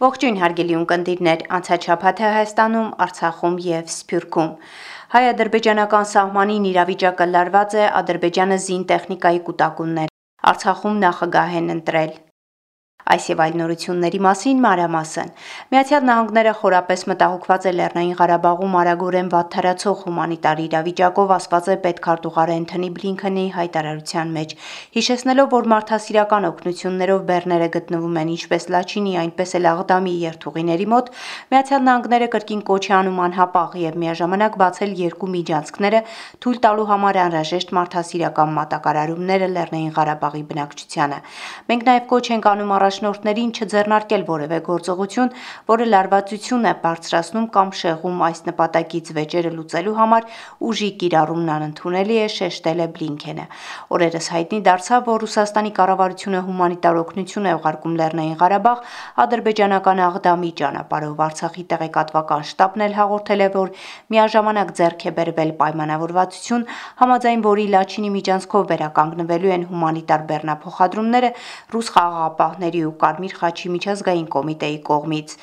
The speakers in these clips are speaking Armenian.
Ողջույն հարգելի ունկնդիրներ, անցած շաբաթը Հայաստանում, Արցախում եւ Սփյուռքում հայ-ադրբեջանական սահմանին իրավիճակը լարված է Ադրբեջանը զին տեխնիկայի կൂട്ടակումներ։ Արցախում նախագահ են ընտրել։ Այս եւ այլ նորությունների մասին մանրամասն։ Միացյալ Նահանգները խորապես մտահոգված է Լեռնային Ղարաբաղում արագորեն վատթարացող հումանիտար իրավիճակով, ասված է պետքարտուղար Էնթոնի Բլինքենի հայտարարության մեջ, հիշեցնելով, որ մարդասիրական օգնություններով բեռները գտնվում են ինչպես Լաչինի, այնպես էլ Աղդամի երթուղիների մոտ, Միացյալ Նահանգները կրկին կոչ է անում անհապաղ եւ միաժամանակ բացել երկու միջանցքները թույլ տալու համար անհրաժեշտ մարդասիրական մատակարարումները Լեռնային Ղարաբաղի բնակչությանը։ Մենք նաեւ կոչ ենք անում առաջնորդներին չձեռնարկել որևէ գործողություն, որը լարվածություն է բարձրացնում կամ շեղում այս նպատակից վեճերը լուծելու համար ուժի կիրառումն անընդունելի է շեշտել է Բլինքենը։ Օրերս հայտնի դարձավ, որ Ռուսաստանի կառավարությունը հումանիտար օգնություն է ուղարկում Լեռնային Ղարաբաղ ադրբեջանական Աղդամի ճանապարհով Արցախի տեղեկատվական շտաբն էլ հաղորդել է, որ միաժամանակ ձեռք է բերվել պայմանավորվածություն, համաձայն որի Լաչինի միջանցքով վերականգնվելու են հումանիտար բեռնափոխադրումները ռուս խաղաղապահների ու Կարմիր խաչի միջազգային կոմիտեի կողմից։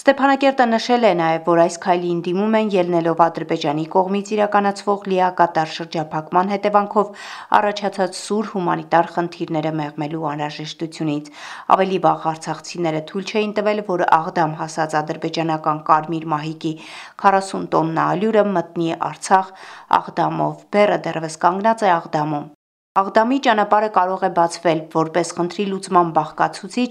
Ստեփանակերտը նշել է նաև, որ այս քայլին դիմում են ելնելով Ադրբեջանի կողմից իրականացվող լիակատար շրջափակման հետևանքով առաջացած սուր հումանիտար խնդիրները մեղմելու անհրաժեշտությունից։ Ավելի վաղ արցախցիները թույլ չէին տվել, որ Աղդամ հասած ադրբեջանական Կարմիր մահիկի 40 տոննա ալյուրը մտնի Արցախ Աղդամով։ Բեռը դեռևս կանգնած է Աղդամում։ Աղդամի ճանապարհը կարող է բացվել որպես խնդրի լուծման բաղկացուցիչ,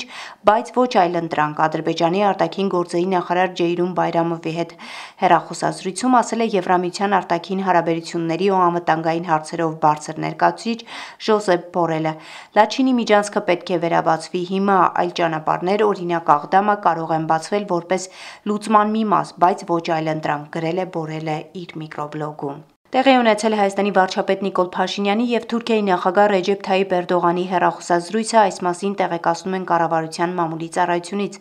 բայց ոչ այլընտրանք։ Ադրբեջանի արտաքին գործերի նախարար Ջեյրուն Բայրամովի հետ հերախոսազրույցում ասել է Եվրամիության արտաքին հարաբերությունների ու անվտանգային հարցերով բարձր ներկայացուցիչ Ժոզեփ Բորելը։ Լաչինի միջանցքը պետք է վերաբացվի հիմա, այլ ճանապարհներ, օրինակ Աղդամը կարող են բացվել որպես լուծման մի մաս, բայց ոչ այլընտրանք, գրել է Բորելը իր միկրոբլոգում։ Տեղի ունեցել Հայաստանի վարչապետ Նիկոլ Փաշինյանի եւ Թուրքիայի նախագահ Ռեջեփ Թայիպ Էրդողանի հերախոսազրույցը այս մասին տեղեկացնում են կառավարության մամուլի ծառայությունից։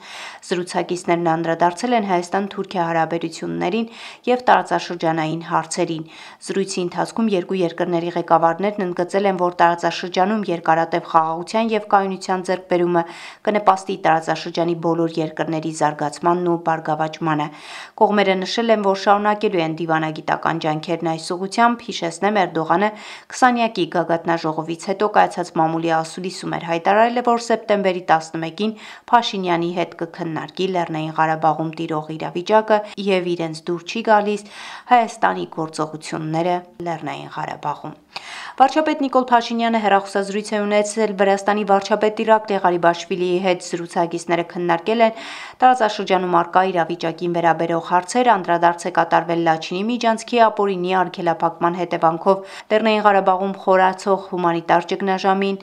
Զրուցակիցներն անդրադարձել են Հայաստան-Թուրքիա հարաբերություններին եւ տարածաշրջանային հարցերին։ Զրույցի ընթացքում երկու երկրների ղեկավարներն ընդգծել են, որ տարածաշրջանում երկարատև խաղաղության եւ կայունության ձեռքբերումը կնպաստի տարածաշրջանի բոլոր երկրների զարգացմանն ու բարգավաճմանը։ Կողմերը նշել են, որ շարունակելու են դիվանագիտական ջանքերն այս ուղությամբ հիշեցնեմ Էրդողանը 20-յակի գագաթնաժողովից հետո կայացած մամուլի ասուլիսում էր հայտարարել որ սեպտեմբերի 11-ին Փաշինյանի հետ կքննարկի Լեռնային Ղարաբաղում տիրող իրավիճակը եւ իրենց դուր չի գալիս Հայաստանի գործողությունները Լեռնային Ղարաբաղում։ Վարչապետ Նիկոլ Փաշինյանը հերախոսազրույց է ունեցել Վրաստանի վարչապետ Իրաք Ղարիբաշվիլիի հետ զրուցակիցները քննարկել են տարածաշրջանում արկա իրավիճակին վերաբերող հարցեր, անդրադարձ է կատարվել Լաչինի միջանցքի ապօրինի արգելափակման հետևանքով Լեռնային Ղարաբաղում խորացող հումանիտար ճգնաժամին,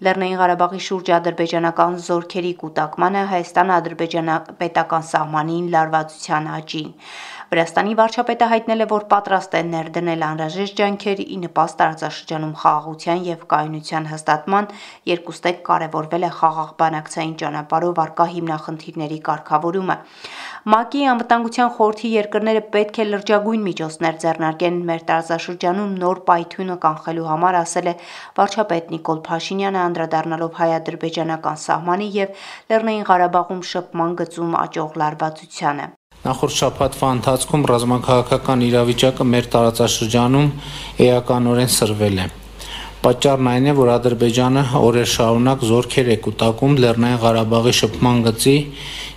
Լեռնային Ղարաբաղի շուրջ ադրբեջանական զորքերի կൂട്ടակմանը Հայաստան-ադրբեջանապետական սահմանին լարվածության աճին։ Վրաստանի վարչապետը հայտնել է, որ պատրաստ է ներդնել անհրաժեշտ ջանքեր ի նպաստ տարածաշրջանում խաղաղության եւ կայունության հաստատման, երկուստեք կարևորվել է խաղաղ բանակցային ճանապարհով արկա հիմնախնդիրների կարգավորումը։ ՄԱԿ-ի անվտանգության խորհրդի երկրները պետք է լրջագույն միջոցներ ձեռնարկեն մեր տարածաշրջանում նոր պայթյունը կանխելու համար, ասել է վարչապետ Նիկոլ Փաշինյանը անդրադառնալով հայ-ադրբեջանական սահմանի եւ Լեռնային Ղարաբաղում շփման գծում աճող լարվածությանը։ Նախորդ շաբաթվա ընթացքում ռազմաքաղաքական իրավիճակը մեր տարածաշրջանում էականորեն սրվել է։ Պատճառն այն է, որ Ադրբեջանը օրեր շարունակ զորքեր է կուտակում Լեռնային Ղարաբաղի շփման գծի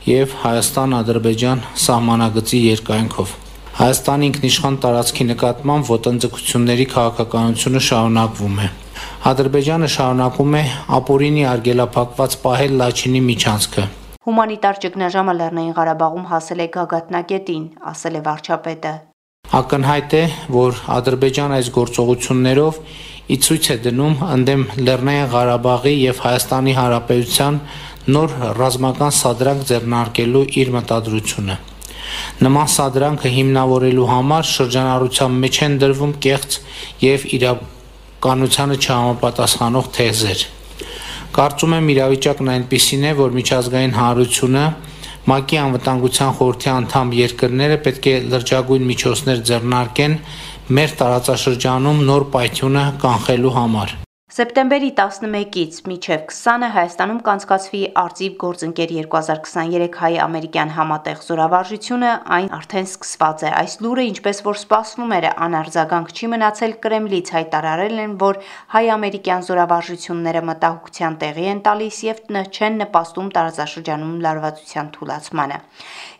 եւ Հայաստան-Ադրբեջան սահմանագծի երկայնքով։ Հայաստանի ինքնիշխան տարածքի նկատմամբ ոտնձգությունների քաղաքականությունը շարունակվում է։ Ադրբեջանը շարունակում է ապօրինի արգելափակված պահել Լաչինի միջանցքը։ Հումանիտար ճգնաժամը Լեռնային Ղարաբաղում հասել է գագաթնակետին, ասել է վարչապետը։ Ակնհայտ է, որ Ադրբեջանը այս գործողություններով ի ցույց է դնում ընդդեմ Լեռնային Ղարաբաղի եւ Հայաստանի Հանրապետության նոր ռազմական սադրանք ձեռնարկելու իր մտադրությունը։ Նման սադրանքը հիմնավորելու համար շրջանառության մեջ են դրվում կեղծ եւ իրականությանը չհամապատասխանող թեզեր։ Կարծում եմ իրավիճակն այնպեսին է, որ միջազգային հանրությունը ՄԱԿ-ի անվտանգության խորհրդի անդամ երկրները պետք է լրջագույն միջոցներ ձեռնարկեն մեր տարածաշրջանում նոր պայթյունը կանխելու համար։ Սեպտեմբերի 11-ից մինչև 20-ը Հայաստանում կանցկացվի Արտիվ գործընկեր 2023 հայ-ամերիկյան համատեղ զորավարժությունը, այն արդեն սկսված է։ Այս լուրը, ինչպես որ սպասվում էր, անարձագանք չի մնացել Կրեմլից հայտարարել են, որ հայ-ամերիկյան զորավարժությունները մտահոգության տեղի են տալիս եւ չեն նպաստում տարածաշրջանում լարվածության թուլացմանը։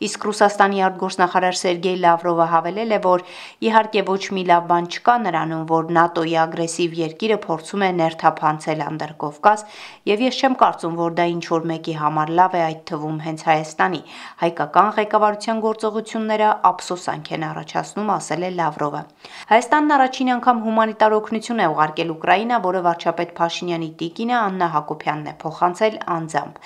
Իսկ Ռուսաստանի արտգործնախարար Սերգեյ Լավրովը հավելել է, որ իհարկե ոչ մի լավ բան չկա նրանում, որ ՆԱՏՕ-ի ագրեսիվ երկիրը փորձում է ներթափանցել Անդրկովկաս, եւ ես չեմ կարծում, որ դա ինչ որ մեկի համար լավ է այդ թվում հենց Հայաստանի։ Հայկական ղեկավարության գործողությունները ափսոսանք են առաջացնում, ասել է Լավրովը։ Հայաստանն առաջին անգամ հումանիտար օգնություն է ուղարկել Ուկրաինա, որը վարչապետ Փաշինյանի տիկինը Աննա Հակոբյանն է փոխանցել անձամբ։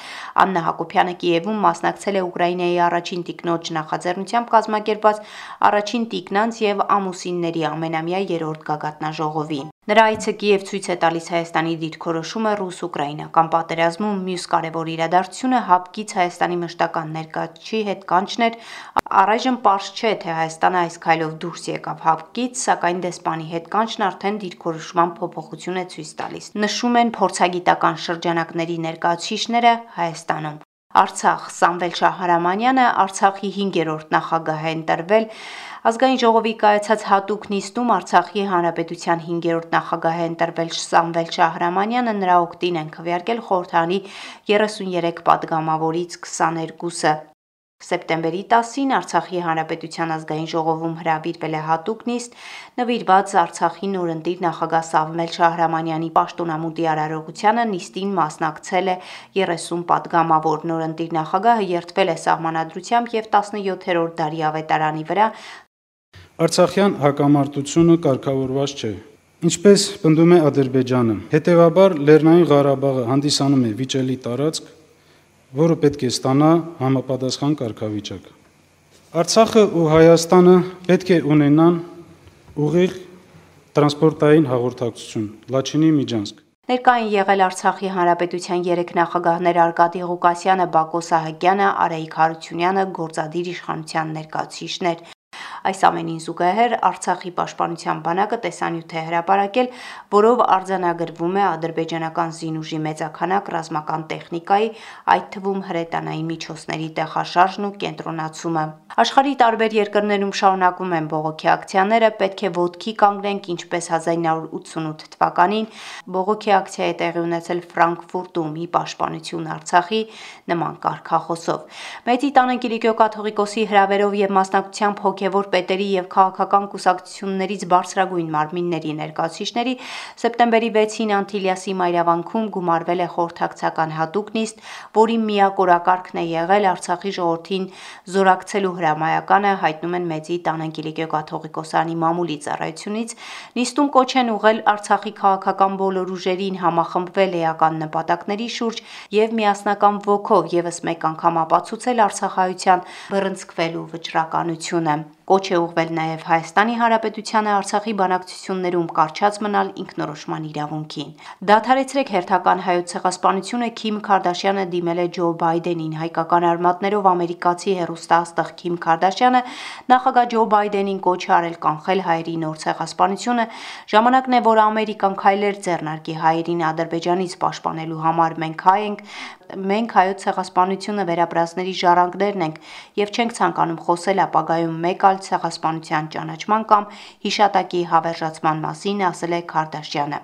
Աննա Հակոբյանը Կիևում մասնակցել է Ուկրաինայի առաջին տիկնոջ նախաձեռնությամբ կազմակերպված առաջին տիկնանց եւ ամուսինների ամենամյա երրորդ գագաթնաժողովին։ Նրա այցը Կիև ցույց է տալիս Հայաստանի դիրքորոշումը ռուս-ուկրաինական պատերազմում մյուս կարևոր իրադարձությունը հապկից Հայաստանի մշտական ներկայացի հետ կանչներ առայժմ པարզ չէ թե Հայաստանը այս քայլով դուրս եկավ հապկից, սակայն դեսպանի հետ կանչն արդեն դիրքորոշման փոփոխություն է ցույց տալիս։ Նշում են փորձագիտական շրջանակների ներկայացուցիչները Հայաստանում։ Արցախ Սամվել Շահարամանյանը Արցախի 5-րդ նախագահ է ընտրվել Ազգային ժողովի կայացած հատուկ նիստում Արցախի Հանրապետության 5-րդ նախագահ է ընտրվել Սամվել Շահրամանյանը նրա օկտին են քվեարկել խորհրդանի 33 падգամավորից 22-ը Սեպտեմբերի 10-ին Արցախի Հանրապետության ազգային ժողովում հրավիրվել է հատուկ նիստ՝ նվիրված Արցախի նորընտիր նախագահ Սամվել Շահրամանյանի պաշտոնամու դիարարողությանը։ Նիստին մասնակցել է 30 պատգամավոր։ Նորընտիր նախագահը երդվել է Սահմանադրությամբ եւ 17-րդ դարի ավետարանի վրա։ Արցախյան հակամարտությունը կարգավորված չէ, Ինչպես պնդում է Ադրբեջանը, հետևաբար Լեռնային Ղարաբաղը հանդիսանում է վիճելի տարածք, որը պետք է ստանա համապատասխան կարգավիճակ։ Արցախը ու Հայաստանը պետք է ունենան ուղիղ տրանսպորտային հաղորդակցություն Լաչինի Միջանցք Ներկային եղել Արցախի Հանրապետության երեք նախագահներ Արկադի Ղուկասյանը, Բակո Սահակյանը, Արայիկ Հարությունյանը, գործադիր իշխանության ներկայացուցիչներ։ Այս ամենին զուգահեռ Արցախի պաշտպանության բանակը տեսանյութ է հրապարակել, որով արձանագրվում է ադրբեջանական զինուժի մեծաքանակ ռազմական տեխնիկայի, այդ թվում հրետանային միջոցների տեղաշարժն ու կենտրոնացումը։ Աշխարհի տարբեր երկրներում շարունակվում են բողոքի ակցիաները, պետք է ոտքի կանգնենք, ինչպես 1988 թվականին բողոքի ակցիա է տեղի ունեցել Ֆրանկֆուրտում՝ ի պաշտպանություն Արցախի նման կարգախոսով։ Մեծի տանը Կիլիկիո կաթողիկոսի հրավերով եւ մասնակցությամբ հոգեվոր պետերի եւ քաղաքական կուսակցություններից բարձրագույն մարմինների ներկայացուցիչների սեպտեմբերի 6-ին Անտիլիասի մայրավանքում գումարվել է խորհրդակցական հատուկ նիստ, որի միակ օրակարգն է եղել Արցախի ժողովրդին զորակցելու հրամայականը, հայտնում են Մեծի Տանանկիլիկիո կաթողիկոսանի մամուլի ծառայությունից, նիստում կոչ են ուղղել Արցախի քաղաքական բոլոր ուժերին համախմբվել էական նպատակների շուրջ եւ միասնական ոգով եւս մեկ անգամ ապացուցել Արցախայության բռնցքվելու վճռականությունը։ Կոչ է ուղվել նաև Հայաստանի Հանրապետությանը Արցախի բանակցություններում կարճած մնալ ինքնորոշման իրավունքին։ Դադարեցրեք հերթական հայոց ցեղասպանությունը Քիմ Քարդաշյանը դիմել է Ջո Բայդենին հայկական արմատներով ամերիկացի հերոստաստղ Քիմ Քարդաշյանը նախագահ Ջո Բայդենին կոչ արել կանխել հայերի նոր ցեղասպանությունը։ Ժամանակն է, որ Ամերիկան քայլեր ձեռնարկի հայերին Ադրբեջանից պաշտպանելու համար մենք հայ ենք, մենք հայոց ցեղասպանությունը վերապրածների ժառանգներն ենք եւ չենք ցանկանում խոսել ապագայում մեկ այլ ցեղասպանության ճանաչման կամ հիշատակի հավերժացման մասին, ասել է Քարդաշյանը։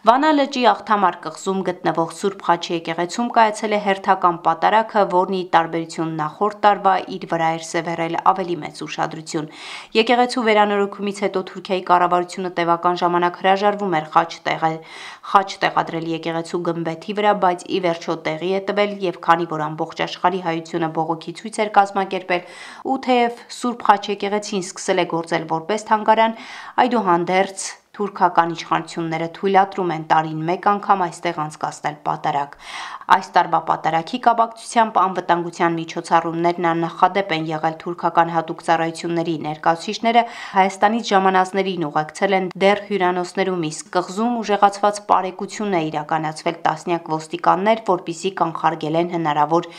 Վանա լճի աղթամար կղզում գտնվող Սուրբ Խաչի եկեղեցում կայացել է հերթական պատարակը, որն ի տարբերություն նախորդ տարվա իր վրա էր սևեռել ավելի մեծ ուշադրություն։ Եկեղեցու վերանորոգումից հետո Թուրքիայի կառավարությունը տևական ժամանակ հրաժարվում էր խաչ տեղել, խաչ տեղադրել եկեղեցու գմբեթի վրա, բայց ի վերջո տեղի է տվել եւ քանի որ ամբողջ աշխարհի հայությունը բողոքի ցույց էր կազմակերպել, ու թեև Սուրբ Խաչ եկեղեցին սկսել է գործել որպես թանգարան, այդուհանդերձ թուրքական իշխանությունները թույլատրում են տարին մեկ անգամ այստեղ անցկացնել պատարակ։ Այս տարվա պատարակի կապակցությամբ անվտանգության միջոցառումներն աննախադեպ են եղել թուրքական հատուկ ծառայությունների ներկայացուցիչները Հայաստանից ժամանածներին ուղեկցել են դեռ հյուրանոցներում իսկ կղզում ուժեղացված բարեկություն է իրականացվել տասնյակ ոստիկաններ, որպիսի կանխարգելեն հնարավոր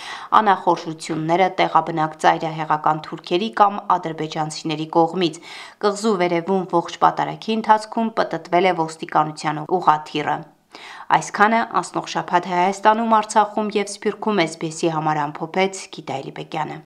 անախորժությունները տեղաբնակ ծայրահեղական թուրքերի կամ ադրբեջանցիների կողմից։ Կղզու վերևում ողջ պատարակի ընթացքում պտտվել է ոստիկանության ուղաթիռը։ Այսքանը անցնող շաբաթ Հայաստանում, Արցախում եւ Սփյուռքում էսբեսի համար ամփոփեց Գիտայելի Բեկյանը։